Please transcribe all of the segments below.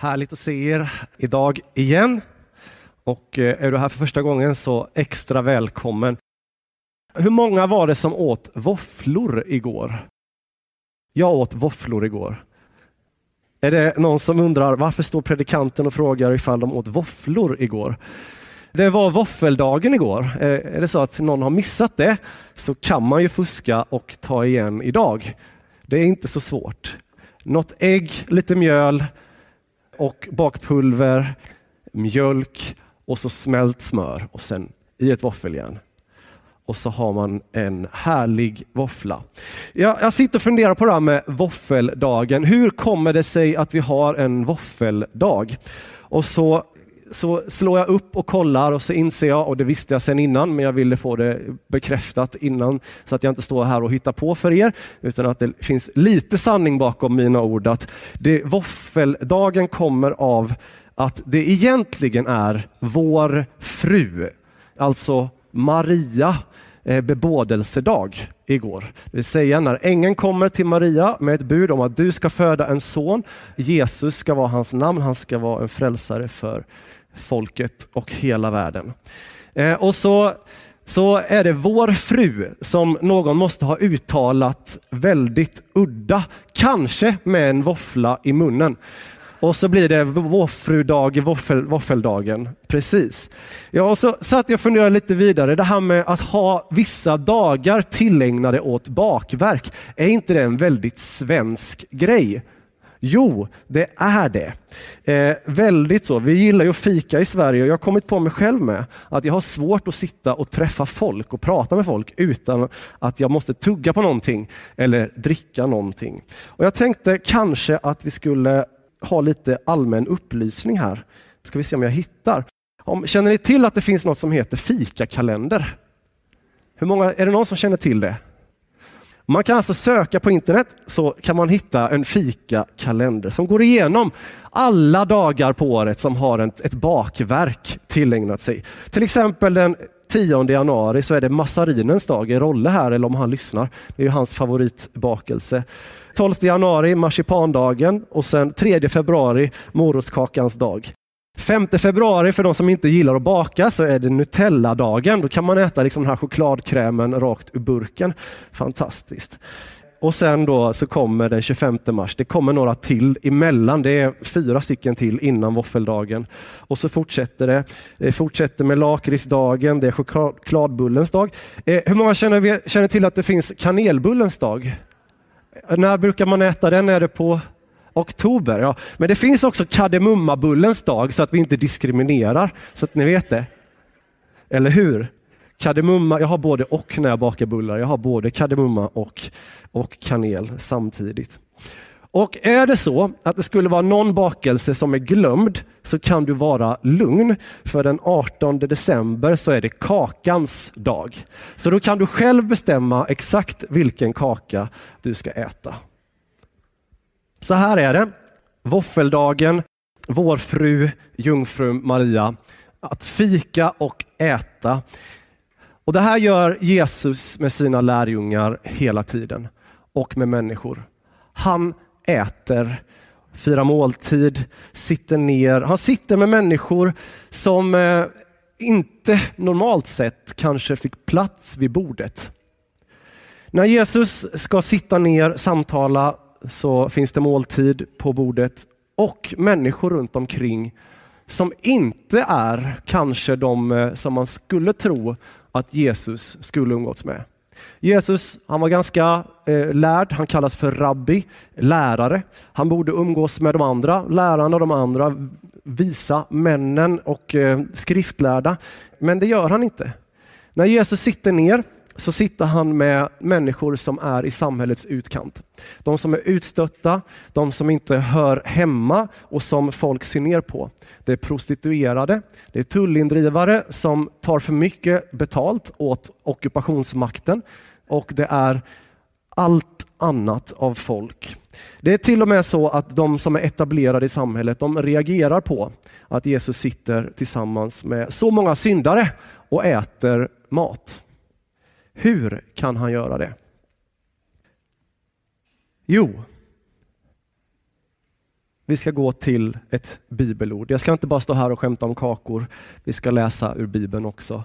Härligt att se er idag igen. Och eh, är du här för första gången så extra välkommen. Hur många var det som åt våfflor igår? Jag åt våfflor igår. Är det någon som undrar varför står predikanten och frågar ifall de åt våfflor igår? Det var våffeldagen igår. Eh, är det så att någon har missat det så kan man ju fuska och ta igen idag. Det är inte så svårt. Något ägg, lite mjöl, och bakpulver, mjölk och så smält smör och sen i ett våffeljärn. Och så har man en härlig våffla. Jag, jag sitter och funderar på det här med våffeldagen. Hur kommer det sig att vi har en våffeldag? Och så så slår jag upp och kollar och så inser jag, och det visste jag sedan innan, men jag ville få det bekräftat innan så att jag inte står här och hittar på för er, utan att det finns lite sanning bakom mina ord. Att det, våffeldagen kommer av att det egentligen är vår fru, alltså Maria, eh, bebådelsedag igår. Det vill säga när ängeln kommer till Maria med ett bud om att du ska föda en son. Jesus ska vara hans namn, han ska vara en frälsare för folket och hela världen. Eh, och så, så är det vår fru som någon måste ha uttalat väldigt udda, kanske med en våffla i munnen. Och så blir det våffrudag, våffel, våffeldagen. Precis. Ja, och så satt jag och funderade lite vidare. Det här med att ha vissa dagar tillägnade åt bakverk. Är inte det en väldigt svensk grej? Jo, det är det. Eh, väldigt så. Vi gillar ju att fika i Sverige och jag har kommit på mig själv med att jag har svårt att sitta och träffa folk och prata med folk utan att jag måste tugga på någonting eller dricka någonting. Och Jag tänkte kanske att vi skulle ha lite allmän upplysning här. Ska vi se om jag hittar. Om, känner ni till att det finns något som heter fikakalender? Hur många, är det någon som känner till det? Man kan alltså söka på internet så kan man hitta en fikakalender som går igenom alla dagar på året som har ett, ett bakverk tillägnat sig. Till exempel den 10 januari så är det massarinens dag i Rolle här, eller om han lyssnar. Det är ju hans favoritbakelse. 12 januari marsipandagen och sen 3 februari morotskakans dag. 5 februari, för de som inte gillar att baka, så är det Nutella-dagen. Då kan man äta liksom den här chokladkrämen rakt ur burken. Fantastiskt. Och sen då så kommer den 25 mars. Det kommer några till emellan. Det är fyra stycken till innan våffeldagen. Och så fortsätter det. Det fortsätter med lakritsdagen. Det är chokladbullens dag. Eh, hur många känner, känner till att det finns kanelbullens dag? När brukar man äta den? Är det på Oktober, ja. Men det finns också kardemummabullens dag så att vi inte diskriminerar, så att ni vet det. Eller hur? Kardemumma, jag har både och när jag bakar bullar. Jag har både kardemumma och, och kanel samtidigt. Och är det så att det skulle vara någon bakelse som är glömd så kan du vara lugn. För den 18 december så är det kakans dag. Så då kan du själv bestämma exakt vilken kaka du ska äta. Så här är det. Våffeldagen, vår fru, jungfru Maria, att fika och äta. Och Det här gör Jesus med sina lärjungar hela tiden och med människor. Han äter, firar måltid, sitter ner. Han sitter med människor som eh, inte normalt sett kanske fick plats vid bordet. När Jesus ska sitta ner, samtala så finns det måltid på bordet och människor runt omkring som inte är kanske de eh, som man skulle tro att Jesus skulle umgåtts med. Jesus han var ganska eh, lärd, han kallas för rabbi, lärare. Han borde umgås med de andra lärarna, de andra visa männen och eh, skriftlärda. Men det gör han inte. När Jesus sitter ner så sitter han med människor som är i samhällets utkant. De som är utstötta, de som inte hör hemma och som folk ser ner på. Det är prostituerade, det är tullindrivare som tar för mycket betalt åt ockupationsmakten och det är allt annat av folk. Det är till och med så att de som är etablerade i samhället, de reagerar på att Jesus sitter tillsammans med så många syndare och äter mat. Hur kan han göra det? Jo, Vi ska gå till ett bibelord. Jag ska inte bara stå här och skämta om kakor. Vi ska läsa ur Bibeln också.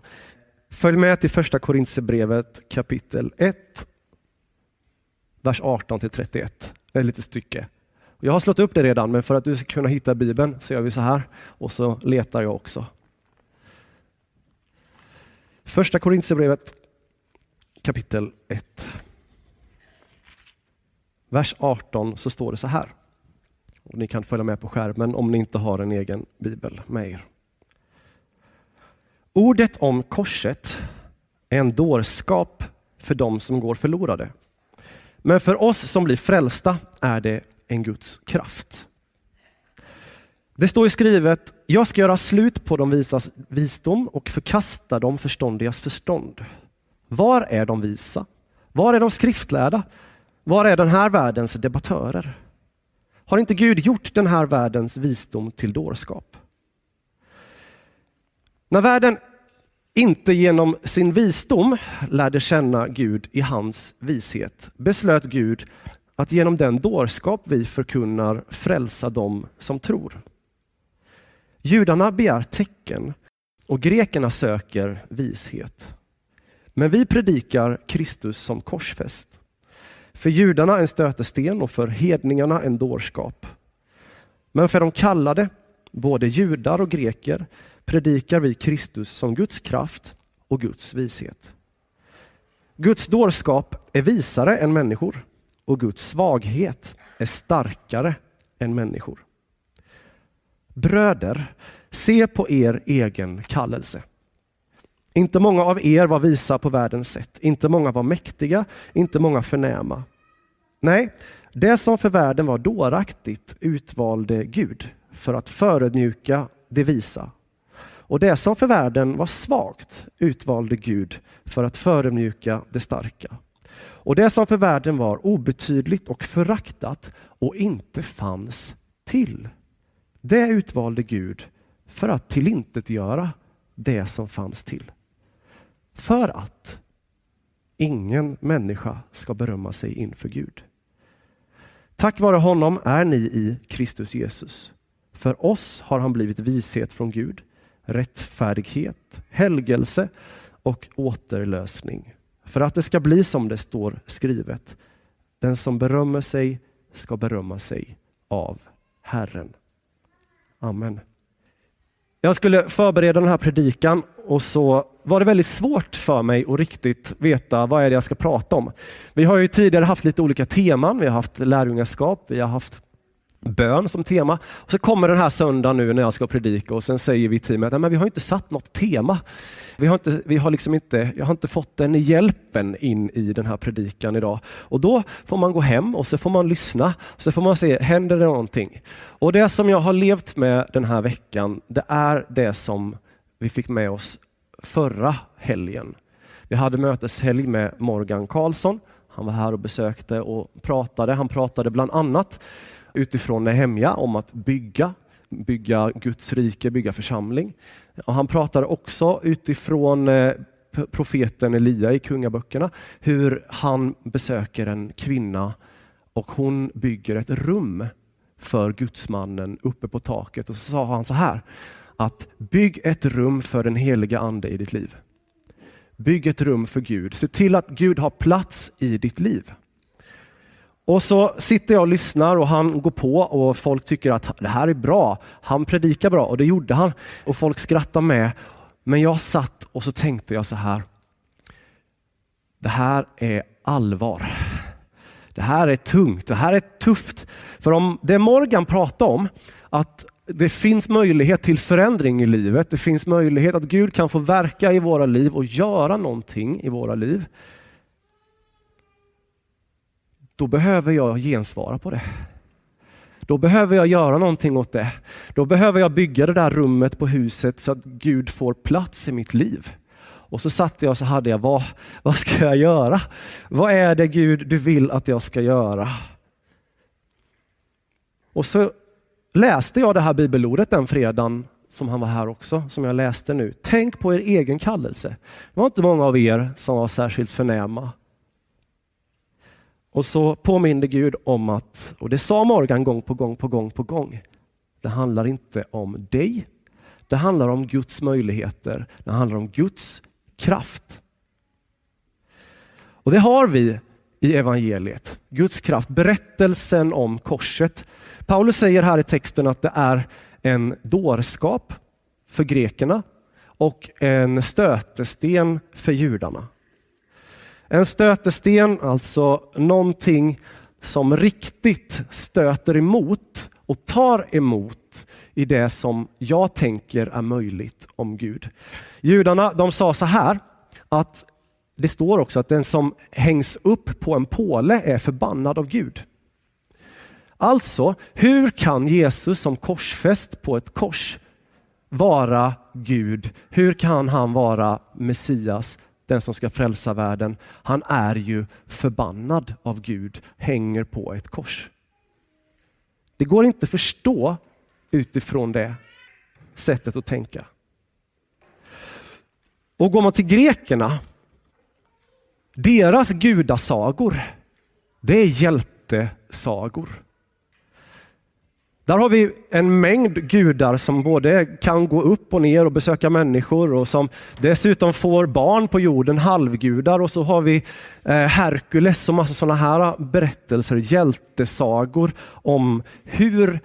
Följ med till första Korintierbrevet kapitel 1, vers 18 till 31. Det är ett litet stycke. Jag har slått upp det redan, men för att du ska kunna hitta Bibeln så gör vi så här och så letar jag också. Första Korintierbrevet kapitel 1. Vers 18 så står det så här. Och ni kan följa med på skärmen om ni inte har en egen bibel med er. Ordet om korset är en dårskap för dem som går förlorade. Men för oss som blir frälsta är det en Guds kraft. Det står i skrivet, jag ska göra slut på de visas visdom och förkasta de förståndigas förstånd. Var är de visa? Var är de skriftlärda? Var är den här världens debattörer? Har inte Gud gjort den här världens visdom till dårskap? När världen inte genom sin visdom lärde känna Gud i hans vishet beslöt Gud att genom den dårskap vi förkunnar frälsa dem som tror. Judarna begär tecken och grekerna söker vishet. Men vi predikar Kristus som korsfäst. För judarna en stötesten och för hedningarna en dårskap. Men för de kallade, både judar och greker, predikar vi Kristus som Guds kraft och Guds vishet. Guds dårskap är visare än människor och Guds svaghet är starkare än människor. Bröder, se på er egen kallelse. Inte många av er var visa på världens sätt, inte många var mäktiga, inte många förnäma. Nej, det som för världen var dåraktigt utvalde Gud för att förödmjuka det visa. Och det som för världen var svagt utvalde Gud för att förödmjuka det starka. Och det som för världen var obetydligt och föraktat och inte fanns till, det utvalde Gud för att tillintetgöra det som fanns till. För att ingen människa ska berömma sig inför Gud. Tack vare honom är ni i Kristus Jesus. För oss har han blivit vishet från Gud, rättfärdighet, helgelse och återlösning. För att det ska bli som det står skrivet. Den som berömmer sig ska berömma sig av Herren. Amen. Jag skulle förbereda den här predikan och så var det väldigt svårt för mig att riktigt veta vad är det jag ska prata om. Vi har ju tidigare haft lite olika teman. Vi har haft lärjungaskap, vi har haft bön som tema. Och så kommer den här söndagen nu när jag ska predika och sen säger vi i teamet att vi har inte satt något tema. Vi har inte, vi har liksom inte, jag har inte fått den hjälpen in i den här predikan idag. Och då får man gå hem och så får man lyssna och så får man se, händer det någonting? Och det som jag har levt med den här veckan, det är det som vi fick med oss förra helgen. Vi hade möteshelg med Morgan Karlsson. Han var här och besökte och pratade. Han pratade bland annat utifrån Nehemja om att bygga, bygga Guds rike, bygga församling. Och han pratar också utifrån eh, profeten Elia i kungaböckerna, hur han besöker en kvinna och hon bygger ett rum för gudsmannen uppe på taket. Och så sa han så här, att bygg ett rum för den heliga ande i ditt liv. Bygg ett rum för Gud. Se till att Gud har plats i ditt liv. Och så sitter jag och lyssnar och han går på och folk tycker att det här är bra. Han predikar bra och det gjorde han och folk skrattar med. Men jag satt och så tänkte jag så här. Det här är allvar. Det här är tungt, det här är tufft. För om det Morgan pratade om, att det finns möjlighet till förändring i livet. Det finns möjlighet att Gud kan få verka i våra liv och göra någonting i våra liv då behöver jag gensvara på det. Då behöver jag göra någonting åt det. Då behöver jag bygga det där rummet på huset så att Gud får plats i mitt liv. Och så satt jag och så hade jag, vad, vad ska jag göra? Vad är det Gud du vill att jag ska göra? Och så läste jag det här bibelordet den fredagen som han var här också, som jag läste nu. Tänk på er egen kallelse. Det var inte många av er som var särskilt förnäma och så påminde Gud om att, och det sa Morgan gång på gång på gång på gång, det handlar inte om dig, det handlar om Guds möjligheter, det handlar om Guds kraft. Och det har vi i evangeliet, Guds kraft, berättelsen om korset. Paulus säger här i texten att det är en dårskap för grekerna och en stötesten för judarna. En stötesten, alltså någonting som riktigt stöter emot och tar emot i det som jag tänker är möjligt om Gud. Judarna de sa så här, att det står också att den som hängs upp på en påle är förbannad av Gud. Alltså, hur kan Jesus som korsfäst på ett kors vara Gud? Hur kan han vara Messias, den som ska frälsa världen? Han är ju förbannad av Gud, hänger på ett kors. Det går inte att förstå utifrån det sättet att tänka. Och går man till grekerna, deras gudasagor, det är hjältesagor. Där har vi en mängd gudar som både kan gå upp och ner och besöka människor och som dessutom får barn på jorden, halvgudar. Och så har vi eh, Herkules och massa sådana här berättelser, hjältesagor om hur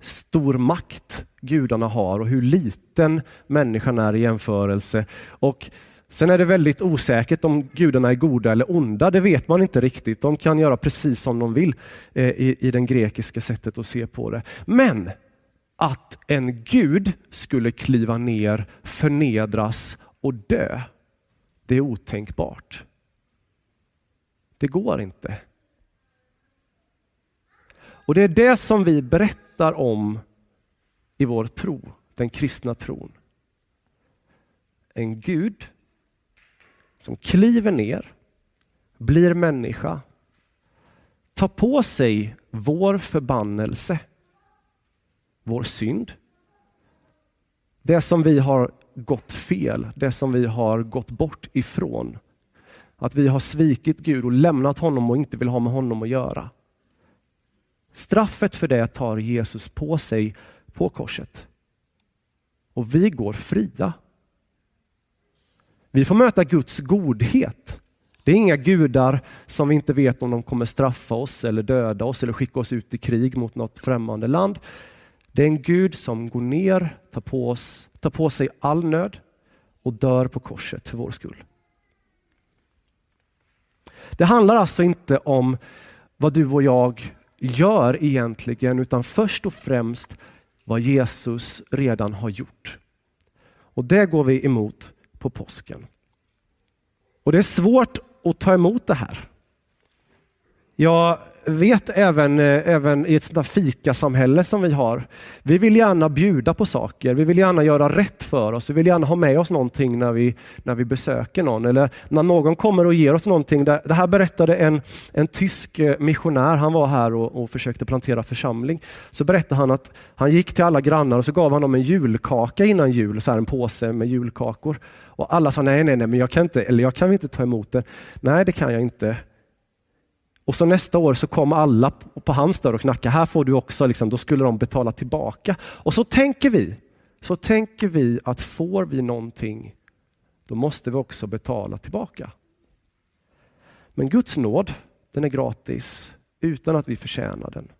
stor makt gudarna har och hur liten människan är i jämförelse. Och Sen är det väldigt osäkert om gudarna är goda eller onda. Det vet man inte riktigt. De kan göra precis som de vill eh, i, i det grekiska sättet att se på det. Men att en gud skulle kliva ner, förnedras och dö, det är otänkbart. Det går inte. Och det är det som vi berättar om i vår tro, den kristna tron. En Gud som kliver ner, blir människa, tar på sig vår förbannelse, vår synd, det som vi har gått fel, det som vi har gått bort ifrån. Att vi har svikit Gud och lämnat honom och inte vill ha med honom att göra. Straffet för det tar Jesus på sig på korset. Och vi går fria. Vi får möta Guds godhet. Det är inga gudar som vi inte vet om de kommer straffa oss eller döda oss eller skicka oss ut i krig mot något främmande land. Det är en Gud som går ner, tar på, oss, tar på sig all nöd och dör på korset för vår skull. Det handlar alltså inte om vad du och jag gör egentligen, utan först och främst vad Jesus redan har gjort. Och det går vi emot på påsken. Och det är svårt att ta emot det här. Jag vet även, eh, även i ett fikasamhälle som vi har. Vi vill gärna bjuda på saker. Vi vill gärna göra rätt för oss. Vi vill gärna ha med oss någonting när vi, när vi besöker någon. Eller när någon kommer och ger oss någonting. Det, här berättade en, en tysk eh, missionär. Han var här och, och försökte plantera församling. Så berättade han att han gick till alla grannar och så gav han dem en julkaka innan jul. Så här en påse med julkakor. Och alla sa nej, nej, nej, men jag kan inte, eller jag kan inte ta emot det. Nej, det kan jag inte. Och så nästa år så kom alla på hans dörr och knackade, här får du också, liksom, då skulle de betala tillbaka. Och så tänker vi, så tänker vi att får vi någonting, då måste vi också betala tillbaka. Men Guds nåd, den är gratis utan att vi förtjänar den.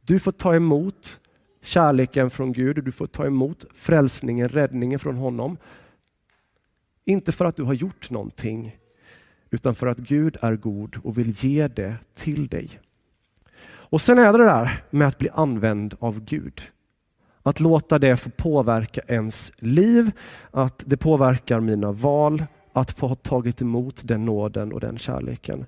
Du får ta emot kärleken från Gud, du får ta emot frälsningen, räddningen från honom. Inte för att du har gjort någonting, utan för att Gud är god och vill ge det till dig. Och sen är det det där med att bli använd av Gud. Att låta det få påverka ens liv, att det påverkar mina val, att få ha tagit emot den nåden och den kärleken.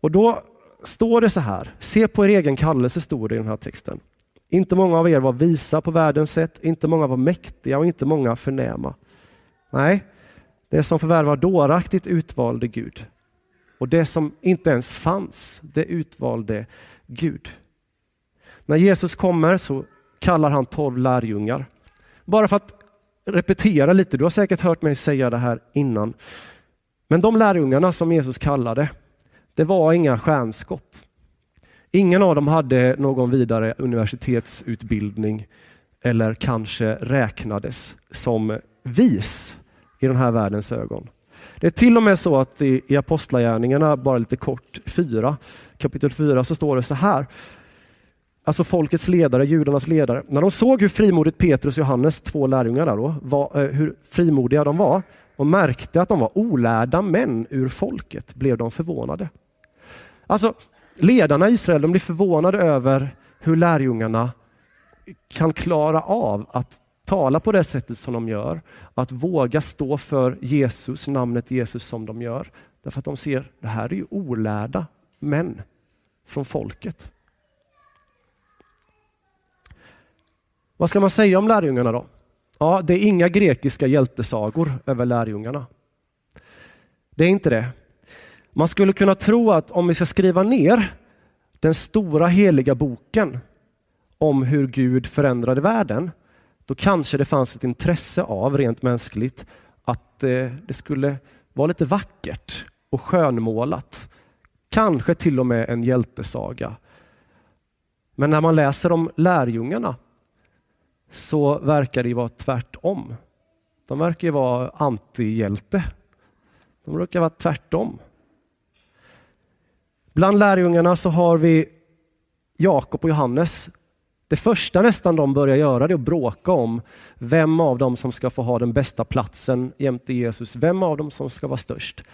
Och då står det så här, se på er egen kallelse, står det i den här texten. Inte många av er var visa på världens sätt, inte många var mäktiga och inte många förnäma. Nej, det som förvärvar dåraktigt utvalde Gud. Och det som inte ens fanns, det utvalde Gud. När Jesus kommer så kallar han tolv lärjungar. Bara för att repetera lite, du har säkert hört mig säga det här innan. Men de lärjungarna som Jesus kallade, Det var inga stjärnskott. Ingen av dem hade någon vidare universitetsutbildning eller kanske räknades som vis i den här världens ögon. Det är till och med så att i, i Apostlagärningarna, bara lite kort, 4, kapitel 4, så står det så här. Alltså folkets ledare, judarnas ledare. När de såg hur frimodigt Petrus och Johannes, två lärjungar där då, var, eh, hur frimodiga de var och märkte att de var olärda män ur folket blev de förvånade. Alltså ledarna i Israel de blir förvånade över hur lärjungarna kan klara av att tala på det sättet som de gör, att våga stå för Jesus, namnet Jesus som de gör. Därför att de ser, att det här är ju olärda män från folket. Vad ska man säga om lärjungarna då? Ja, det är inga grekiska hjältesagor över lärjungarna. Det är inte det. Man skulle kunna tro att om vi ska skriva ner den stora heliga boken om hur Gud förändrade världen, då kanske det fanns ett intresse av, rent mänskligt, att eh, det skulle vara lite vackert och skönmålat. Kanske till och med en hjältesaga. Men när man läser om lärjungarna så verkar det vara tvärtom. De verkar ju vara antihjälte. De brukar vara tvärtom. Bland lärjungarna så har vi Jakob och Johannes. Det första nästan de börjar göra är att bråka om vem av dem som ska få ha den bästa platsen jämte Jesus, vem av dem som ska vara störst.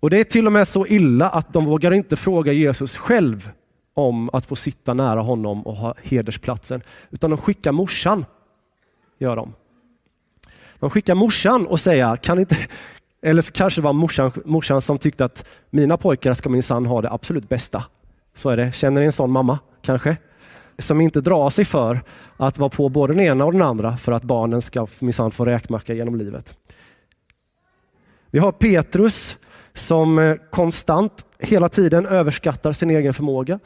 Och Det är till och med så illa att de vågar inte fråga Jesus själv om att få sitta nära honom och ha hedersplatsen, utan de skickar morsan. Gör de. de skickar morsan och säger, kan inte, eller så kanske det var morsan, morsan som tyckte att mina pojkar ska minsann ha det absolut bästa. Så är det. Känner ni en sån mamma kanske? Som inte drar sig för att vara på både den ena och den andra för att barnen ska minsann få räkmacka genom livet. Vi har Petrus som eh, konstant hela tiden överskattar sin egen förmåga.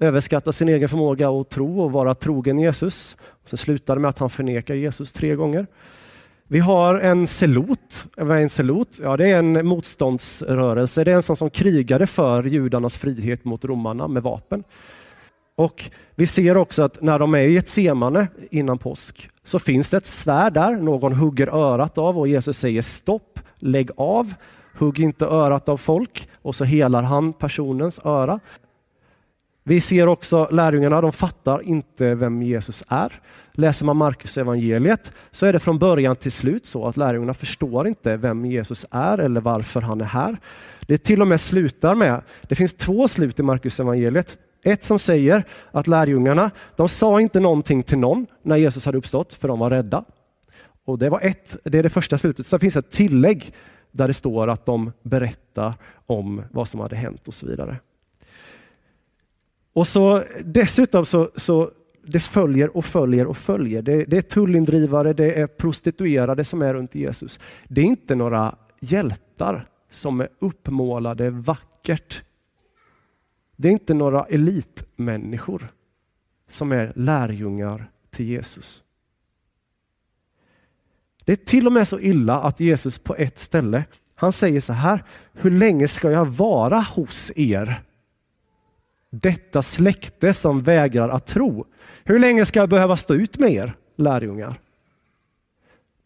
Överskattar sin egen förmåga att tro och vara trogen Jesus. Så slutar det med att han förnekar Jesus tre gånger. Vi har en selot. Vad är en selot? Ja, det är en motståndsrörelse. Det är en sån som krigade för judarnas frihet mot romarna med vapen. Och Vi ser också att när de är i ett semane innan påsk så finns det ett svärd där. Någon hugger örat av och Jesus säger stopp, lägg av, hugg inte örat av folk och så helar han personens öra. Vi ser också lärjungarna, de fattar inte vem Jesus är. Läser man Markus evangeliet så är det från början till slut så att lärjungarna förstår inte vem Jesus är eller varför han är här. Det till och med slutar med, det finns två slut i Markus evangeliet. Ett som säger att lärjungarna, de sa inte någonting till någon när Jesus hade uppstått för de var rädda. Och Det var ett, det är det första slutet. Sen finns ett tillägg där det står att de berättar om vad som hade hänt och så vidare. Och så Dessutom så, så det följer och följer och följer. Det, det är tullindrivare, det är prostituerade som är runt Jesus. Det är inte några hjältar som är uppmålade vackert. Det är inte några elitmänniskor som är lärjungar till Jesus. Det är till och med så illa att Jesus på ett ställe, han säger så här, hur länge ska jag vara hos er? Detta släkte som vägrar att tro. Hur länge ska jag behöva stå ut med er lärjungar?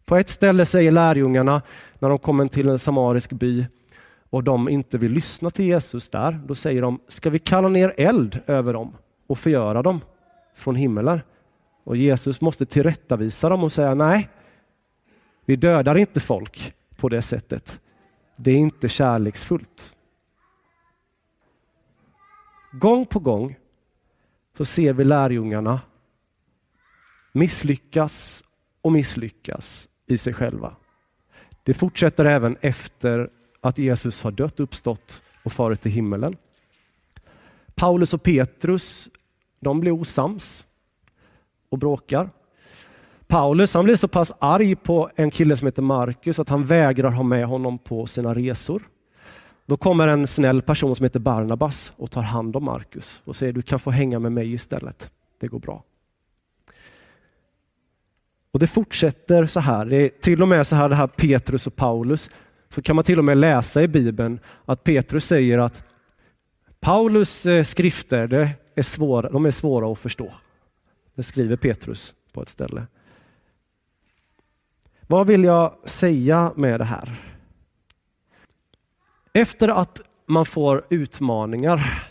På ett ställe säger lärjungarna när de kommer till en samarisk by och de inte vill lyssna till Jesus där, då säger de, ska vi kalla ner eld över dem och förgöra dem från himmelen? Och Jesus måste tillrättavisa dem och säga, nej, vi dödar inte folk på det sättet. Det är inte kärleksfullt. Gång på gång så ser vi lärjungarna misslyckas och misslyckas i sig själva. Det fortsätter även efter att Jesus har dött, uppstått och farit till himmelen. Paulus och Petrus, de blir osams och bråkar. Paulus han blir så pass arg på en kille som heter Markus att han vägrar ha med honom på sina resor. Då kommer en snäll person som heter Barnabas och tar hand om Markus och säger du kan få hänga med mig istället. Det går bra. Och Det fortsätter så här. Det är till och med så här det här Petrus och Paulus. Så kan man till och med läsa i Bibeln att Petrus säger att Paulus eh, skrifter det är svåra, de är svåra att förstå. Det skriver Petrus på ett ställe. Vad vill jag säga med det här? Efter att man får utmaningar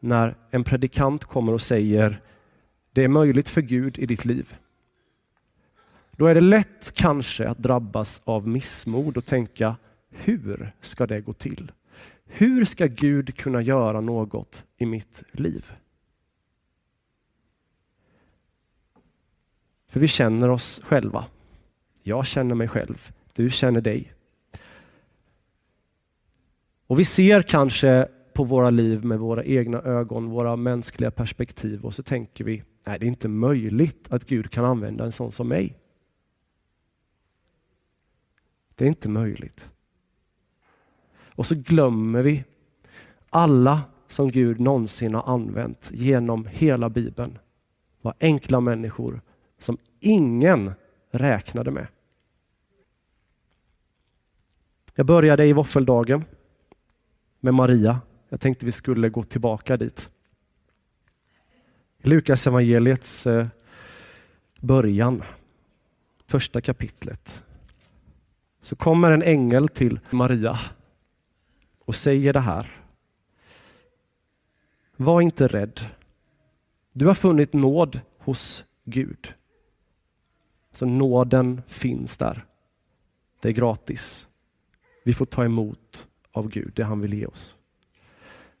när en predikant kommer och säger det är möjligt för Gud i ditt liv. Då är det lätt kanske att drabbas av missmod och tänka hur ska det gå till? Hur ska Gud kunna göra något i mitt liv? För vi känner oss själva. Jag känner mig själv. Du känner dig. Och vi ser kanske på våra liv med våra egna ögon, våra mänskliga perspektiv och så tänker vi, nej det är inte möjligt att Gud kan använda en sån som mig. Det är inte möjligt. Och så glömmer vi alla som Gud någonsin har använt genom hela Bibeln var enkla människor som ingen räknade med. Jag började i våffeldagen med Maria. Jag tänkte vi skulle gå tillbaka dit. Lukas evangeliets eh, början, första kapitlet. Så kommer en ängel till Maria och säger det här. Var inte rädd. Du har funnit nåd hos Gud. Så nåden finns där. Det är gratis. Vi får ta emot av Gud det han vill ge oss.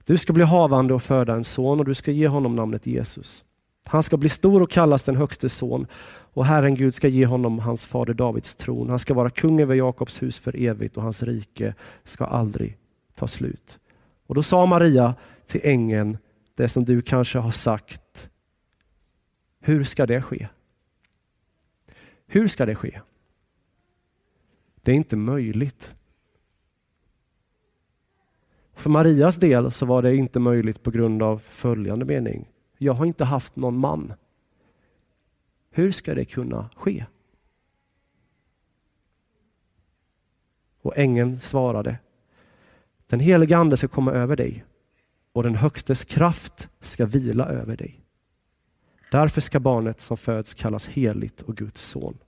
Du ska bli havande och föda en son och du ska ge honom namnet Jesus. Han ska bli stor och kallas den högste son och Herren Gud ska ge honom hans fader Davids tron. Han ska vara kung över Jakobs hus för evigt och hans rike ska aldrig ta slut. Och då sa Maria till ängeln det som du kanske har sagt. Hur ska det ske? Hur ska det ske? Det är inte möjligt. För Marias del så var det inte möjligt på grund av följande mening. Jag har inte haft någon man. Hur ska det kunna ske? Och ängeln svarade. Den helige ande ska komma över dig och den högstes kraft ska vila över dig. Därför ska barnet som föds kallas heligt och Guds son.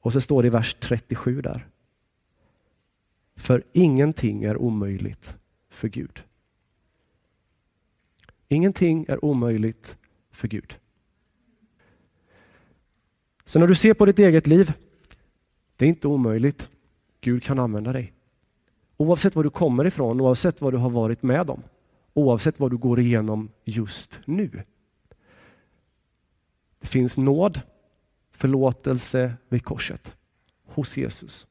Och så står det i vers 37 där. För ingenting är omöjligt för Gud. Ingenting är omöjligt för Gud. Så när du ser på ditt eget liv, det är inte omöjligt. Gud kan använda dig. Oavsett var du kommer ifrån, oavsett vad du har varit med om, oavsett vad du går igenom just nu. Det finns nåd, förlåtelse vid korset hos Jesus.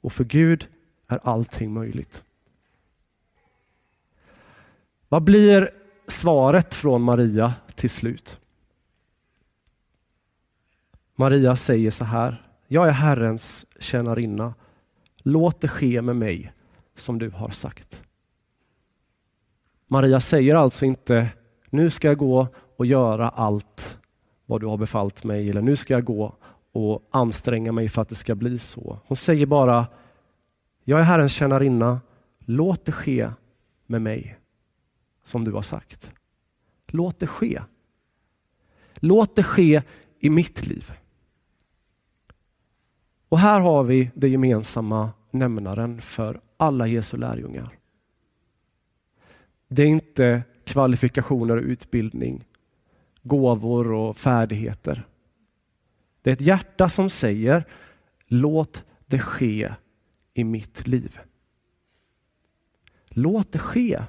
Och för Gud är allting möjligt. Vad blir svaret från Maria till slut? Maria säger så här. Jag är Herrens tjänarinna. Låt det ske med mig som du har sagt. Maria säger alltså inte nu ska jag gå och göra allt vad du har befallt mig eller nu ska jag gå och anstränga mig för att det ska bli så. Hon säger bara jag är Herrens tjänarinna. Låt det ske med mig som du har sagt. Låt det ske. Låt det ske i mitt liv. Och här har vi det gemensamma nämnaren för alla Jesu lärjungar. Det är inte kvalifikationer och utbildning, gåvor och färdigheter. Det är ett hjärta som säger låt det ske i mitt liv. Låt det ske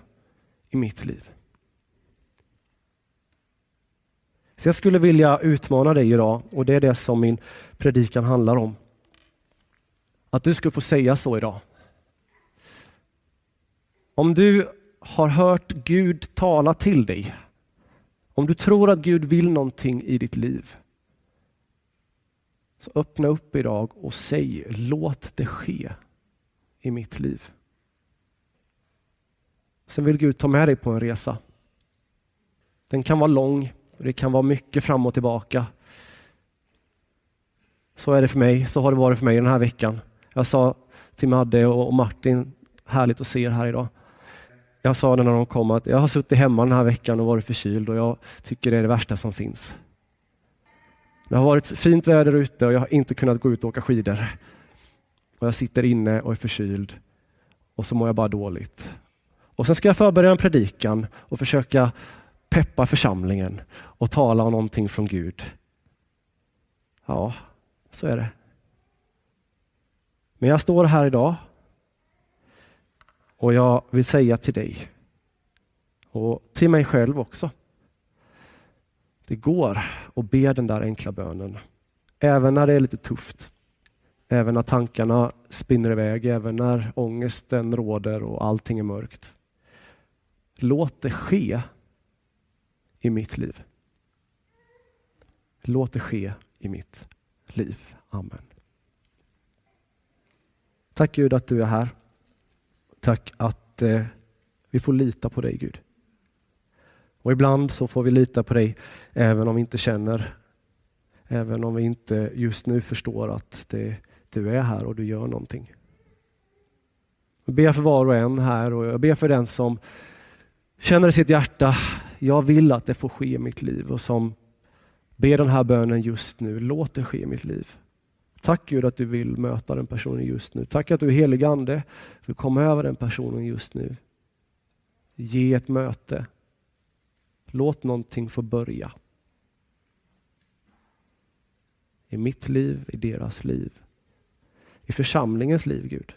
i mitt liv. Så jag skulle vilja utmana dig idag och det är det som min predikan handlar om. Att du skulle få säga så idag. Om du har hört Gud tala till dig, om du tror att Gud vill någonting i ditt liv, så öppna upp idag och säg låt det ske i mitt liv. Sen vill Gud ta med dig på en resa. Den kan vara lång och det kan vara mycket fram och tillbaka. Så är det för mig, så har det varit för mig den här veckan. Jag sa till Madde och Martin härligt att se er här idag. Jag sa det när de kom att jag har suttit hemma den här veckan och varit förkyld och jag tycker det är det värsta som finns. Det har varit fint väder ute och jag har inte kunnat gå ut och åka skidor. Och jag sitter inne och är förkyld och så mår jag bara dåligt. Och sen ska jag förbereda en predikan och försöka peppa församlingen och tala om någonting från Gud. Ja, så är det. Men jag står här idag och jag vill säga till dig och till mig själv också. Det går att be den där enkla bönen, även när det är lite tufft. Även när tankarna spinner iväg, även när ångesten råder och allting är mörkt. Låt det ske i mitt liv. Låt det ske i mitt liv. Amen. Tack Gud att du är här. Tack att eh, vi får lita på dig Gud. Och ibland så får vi lita på dig även om vi inte känner, även om vi inte just nu förstår att det, du är här och du gör någonting. Jag ber för var och en här och jag ber för den som känner i sitt hjärta, jag vill att det får ske i mitt liv och som ber den här bönen just nu, låt det ske i mitt liv. Tack Gud att du vill möta den personen just nu. Tack att du helig Ande vill komma över den personen just nu. Ge ett möte. Låt någonting få börja. I mitt liv, i deras liv. I församlingens liv, Gud.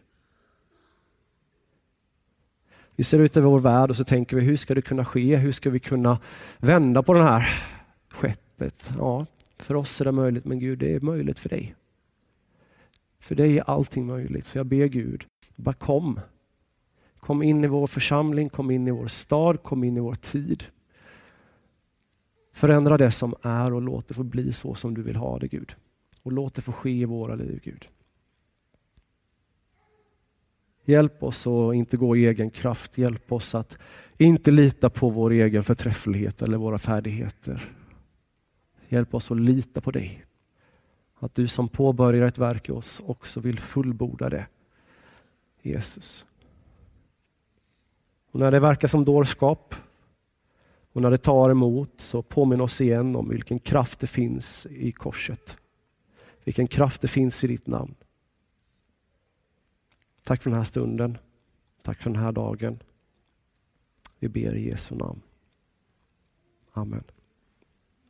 Vi ser ut över vår värld och så tänker vi, hur ska det kunna ske? Hur ska vi kunna vända på det här skeppet? Ja, för oss är det möjligt, men Gud, det är möjligt för dig. För dig är allting möjligt. Så jag ber Gud, bara kom. Kom in i vår församling, kom in i vår stad, kom in i vår tid. Förändra det som är och låt det få bli så som du vill ha det Gud. Och låt det få ske i våra liv Gud. Hjälp oss att inte gå i egen kraft. Hjälp oss att inte lita på vår egen förträfflighet eller våra färdigheter. Hjälp oss att lita på dig. Att du som påbörjar ett verk i oss också vill fullborda det. Jesus. Och när det verkar som dårskap och när det tar emot så påminn oss igen om vilken kraft det finns i korset. Vilken kraft det finns i ditt namn. Tack för den här stunden. Tack för den här dagen. Vi ber i Jesu namn. Amen.